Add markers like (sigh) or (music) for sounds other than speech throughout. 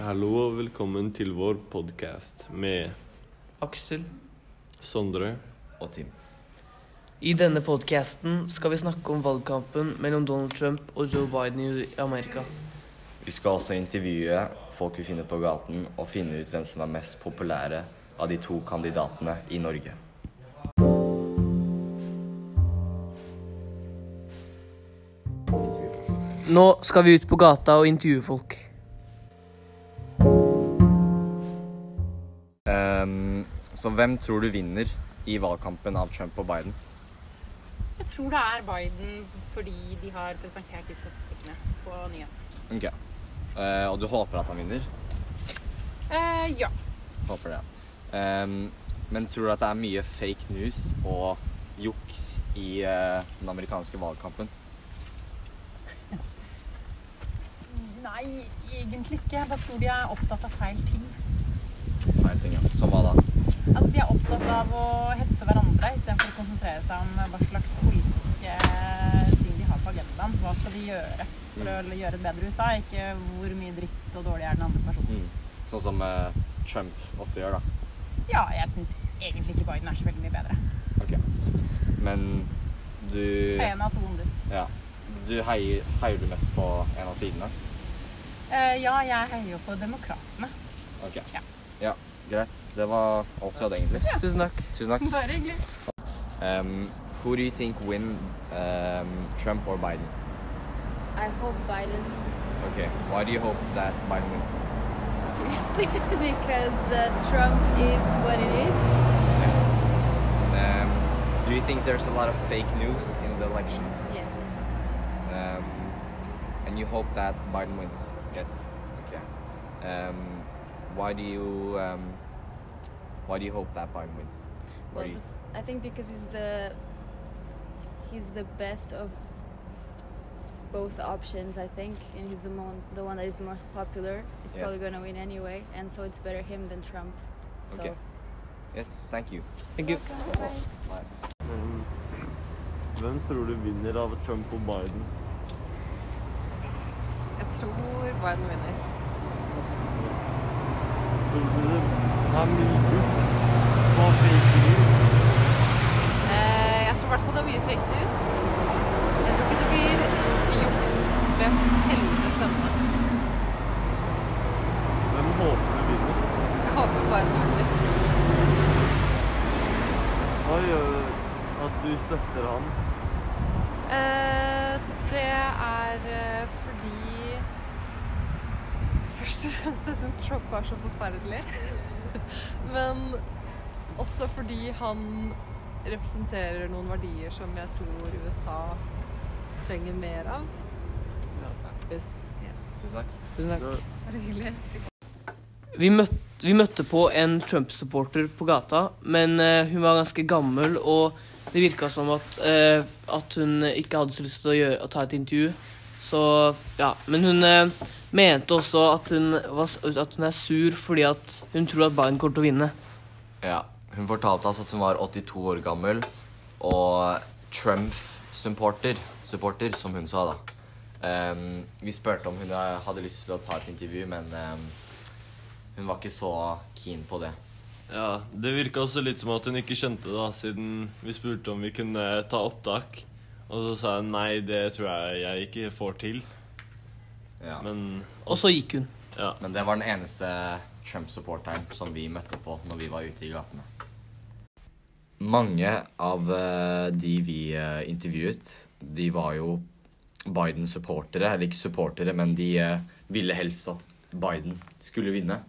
Hallo og velkommen til vår podkast med Aksel. Sondre. og Tim. I denne podcasten skal vi snakke om valgkampen mellom Donald Trump og Joe Biden i Amerika. Vi skal også intervjue folk vi finner på gaten, og finne ut hvem som er mest populære av de to kandidatene i Norge. Nå skal vi ut på gata og intervjue folk. Så hvem tror du vinner i valgkampen av Trump og Biden? Jeg tror det er Biden fordi de har presentert de statistikkene på nyhetene. Ok. Uh, og du håper at han vinner? Uh, ja. Håper det. Um, men tror du at det er mye fake news og juks i uh, den amerikanske valgkampen? Nei, egentlig ikke. Jeg bare tror de er opptatt av feil ting. Feil ting, ja. Som hva da? Altså, De er opptatt av å hetse hverandre istedenfor å konsentrere seg om hva slags politiske ting de har på agendaen. Hva skal de gjøre for å gjøre et bedre USA? Ikke hvor mye dritt og dårlig er den andre personen. Mm. Sånn som uh, Trump ofte gjør, da. Ja, jeg syns egentlig ikke Biden er så veldig mye bedre. Ok. Men du En av to onder. Ja. Du heier, heier du mest på en av sidene? Uh, ja, jeg heier jo på Demokratene. Ok. Ja. Ja, greit. Det var alt vi hadde, egentlig. Tusen takk. Tusen takk. Bare hyggelig. Um, who do you think win um, Trump or Biden? I hope Biden, Okay. Why do you hope that Biden wins? seriously, (laughs) because uh, Trump is what it is. Um, do you think there's a lot of fake news in the election? Yes. Um, and you hope that Biden wins? Yes. Okay. Um, why do you um, why do you hope that Biden wins? Well, you- I think because he's the he's the best of both options. I think, and he's the mon- the one that is most popular. He's probably going to win anyway, and so it's better him than Trump. So. Okay. Yes, thank you. Thank you. Bye. Mm. Hvem tror du vinner av Trump og Biden? Jeg tror Biden vinner. Det er mye juks på fake news? Eh, jeg tror i hvert fall det er mye fake news. Jeg tror ikke det blir juks ved selve stemmene. Hvem håper du vinner? Jeg håper bare du vinner. Hva gjør at du støtter han? Eh, det er eh, fordi Først og fremst jeg syns Trump er så forferdelig. (laughs) Men også fordi han representerer noen verdier som jeg tror USA trenger mer av. Yes. Yes. Tusen takk. Tusen takk. Bare hyggelig. Vi møtte, vi møtte på en Trump-supporter på gata, men uh, hun var ganske gammel, og det virka som at, uh, at hun ikke hadde så lyst til å, gjøre, å ta et intervju. Så ja. Men hun eh, mente også at hun, var, at hun er sur fordi at hun tror at Biden kommer til å vinne. Ja, hun fortalte oss at hun var 82 år gammel og Trump-supporter, supporter, som hun sa da. Um, vi spurte om hun hadde lyst til å ta et intervju, men um, hun var ikke så keen på det. Ja, Det virka også litt som at hun ikke skjønte det, da, siden vi spurte om vi kunne ta opptak. Og så sa hun nei, det tror jeg jeg ikke får til. Ja. Men Og så gikk hun. ja. Men det var den eneste Trump-supporteren som vi møtte på når vi var ute i gatene. Mange av eh, de vi eh, intervjuet, de var jo Biden-supportere. Eller ikke supportere, men de eh, ville helst at Biden skulle vinne.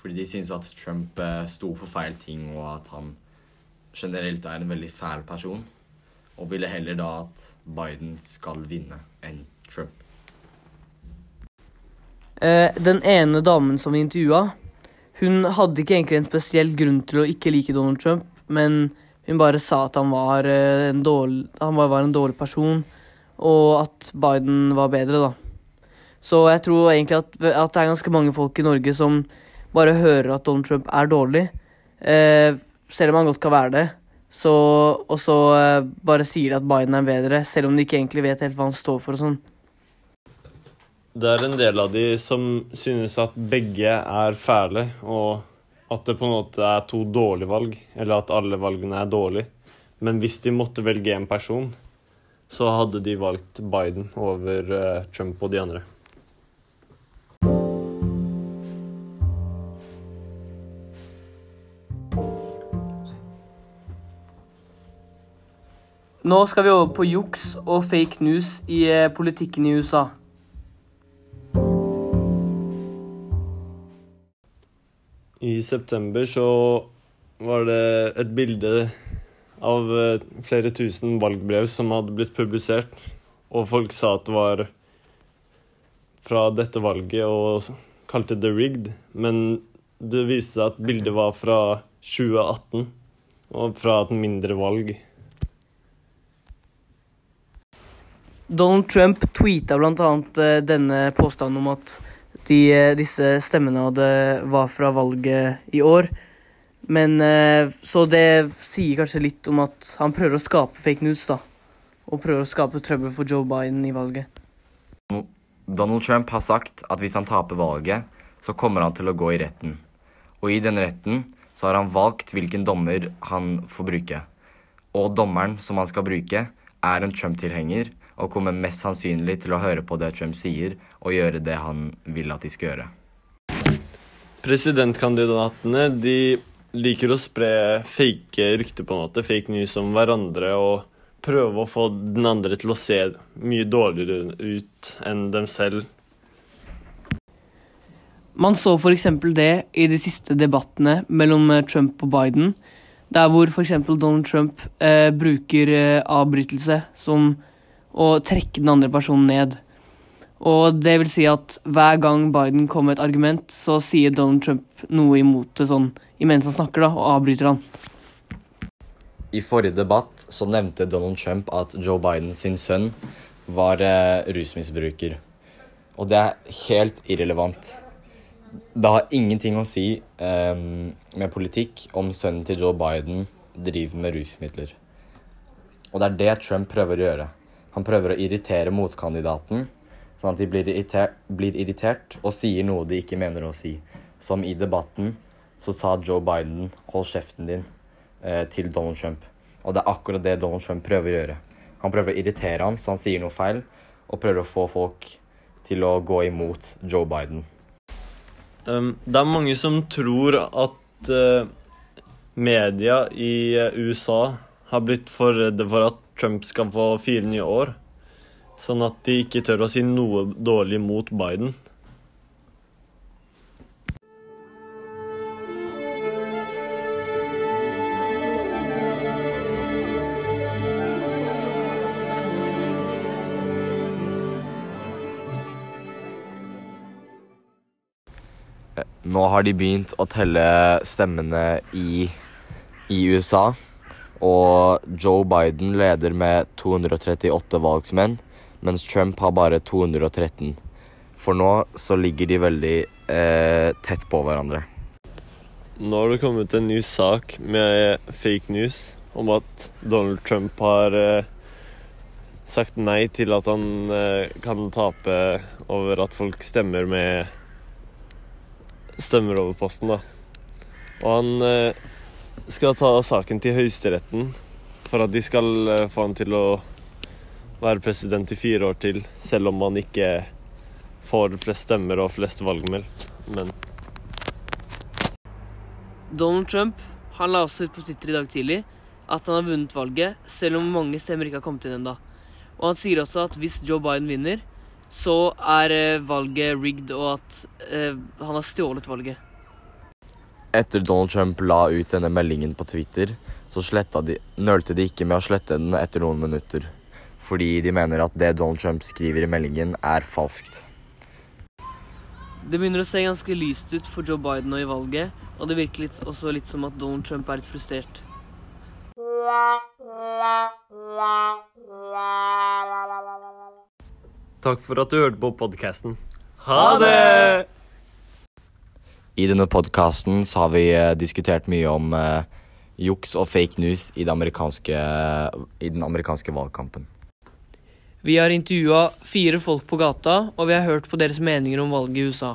Fordi de syntes at Trump sto for feil ting, og at han generelt er en veldig fæl person. Og ville heller da at Biden skal vinne enn Trump. Eh, den ene damen som vi intervjua, hun hadde ikke egentlig en spesiell grunn til å ikke like Donald Trump, men hun bare sa at han var, eh, en, dårlig, han var en dårlig person, og at Biden var bedre, da. Så jeg tror egentlig at, at det er ganske mange folk i Norge som bare hører at Donald Trump er dårlig, eh, selv om han godt kan være det. Så, og så eh, bare sier de at Biden er bedre, selv om de ikke egentlig vet helt hva han står for og sånn. Det er en del av de som synes at begge er fæle, og at det på en måte er to dårlige valg, eller at alle valgene er dårlige. Men hvis de måtte velge en person, så hadde de valgt Biden over eh, Trump og de andre. Nå skal vi over på juks og fake news i eh, politikken i USA. I september så var det et bilde av eh, flere tusen valgbrev som hadde blitt publisert, og folk sa at det var fra dette valget og kalte det rigged, men det viste seg at bildet var fra 2018 og fra et mindre valg. Donald Trump tweeta bl.a. denne påstanden om at de, eh, disse stemmene og det var fra valget i år. Men eh, Så det sier kanskje litt om at han prøver å skape fake news, da. Og prøver å skape trøbbel for Joe Biden i valget. Donald Trump har sagt at hvis han taper valget, så kommer han til å gå i retten. Og i den retten så har han valgt hvilken dommer han får bruke. Og dommeren som han skal bruke, er en Trump-tilhenger og kommer mest sannsynlig til å høre på det Trump sier, og gjøre det han vil at de skal gjøre. Presidentkandidatene de liker å spre fake rykter, på en måte, fake news om hverandre, og prøve å få den andre til å se mye dårligere ut enn dem selv. Man så f.eks. det i de siste debattene mellom Trump og Biden, der hvor f.eks. Donald Trump eh, bruker eh, avbrytelse som å trekke den andre personen ned. Og det vil si at hver gang Biden kommer med et argument, så sier Donald Trump noe imot det sånn imens han snakker, da, og avbryter han. I forrige debatt så nevnte Donald Trump at Joe Biden sin sønn var eh, rusmisbruker. Og det er helt irrelevant. Det har ingenting å si um, med politikk om sønnen til Joe Biden driver med rusmidler. Og det er det Trump prøver å gjøre. Han prøver å irritere motkandidaten, sånn at de blir irritert, blir irritert og sier noe de ikke mener å si. Som i debatten så sa Joe Biden 'hold kjeften din' eh, til Donald Trump. Og det er akkurat det Donald Trump prøver å gjøre. Han prøver å irritere han så han sier noe feil, og prøver å få folk til å gå imot Joe Biden. Um, det er mange som tror at uh, media i uh, USA har blitt for redde for at Trump skal få fire nye år. Sånn at de ikke tør å si noe dårlig mot Biden. Nå har de begynt å telle stemmene i, i USA. Og Joe Biden leder med 238 valgsmenn, mens Trump har bare 213. For nå så ligger de veldig eh, tett på hverandre. Nå har det kommet en ny sak med fake news om at Donald Trump har eh, sagt nei til at han eh, kan tape over at folk stemmer med Stemmer over posten, da. Og han eh, skal ta saken til Høyesteretten for at de skal eh, få han til å være president i fire år til, selv om han ikke får flest stemmer og flest valgmeld. Men Donald Trump han la også ut på Twitter i dag tidlig at han har vunnet valget, selv om mange stemmer ikke har kommet inn ennå. Og han sier også at hvis Joe Biden vinner, så er eh, valget rigged, og at eh, han har stjålet valget. Etter Donald Trump la ut denne meldingen på Twitter, så de, nølte de ikke med å slette den etter noen minutter. Fordi de mener at det Donald Trump skriver i meldingen, er falskt. Det begynner å se ganske lyst ut for Joe Biden nå i valget, og det virker litt, også litt som at Donald Trump er litt frustrert. (laughs) takk for at du hørte på podkasten. Ha det! I denne podkasten har vi eh, diskutert mye om uh, juks og fake news i, det amerikanske, i den amerikanske valgkampen. Vi har intervjua fire folk på gata, og vi har hørt på deres meninger om valget i USA.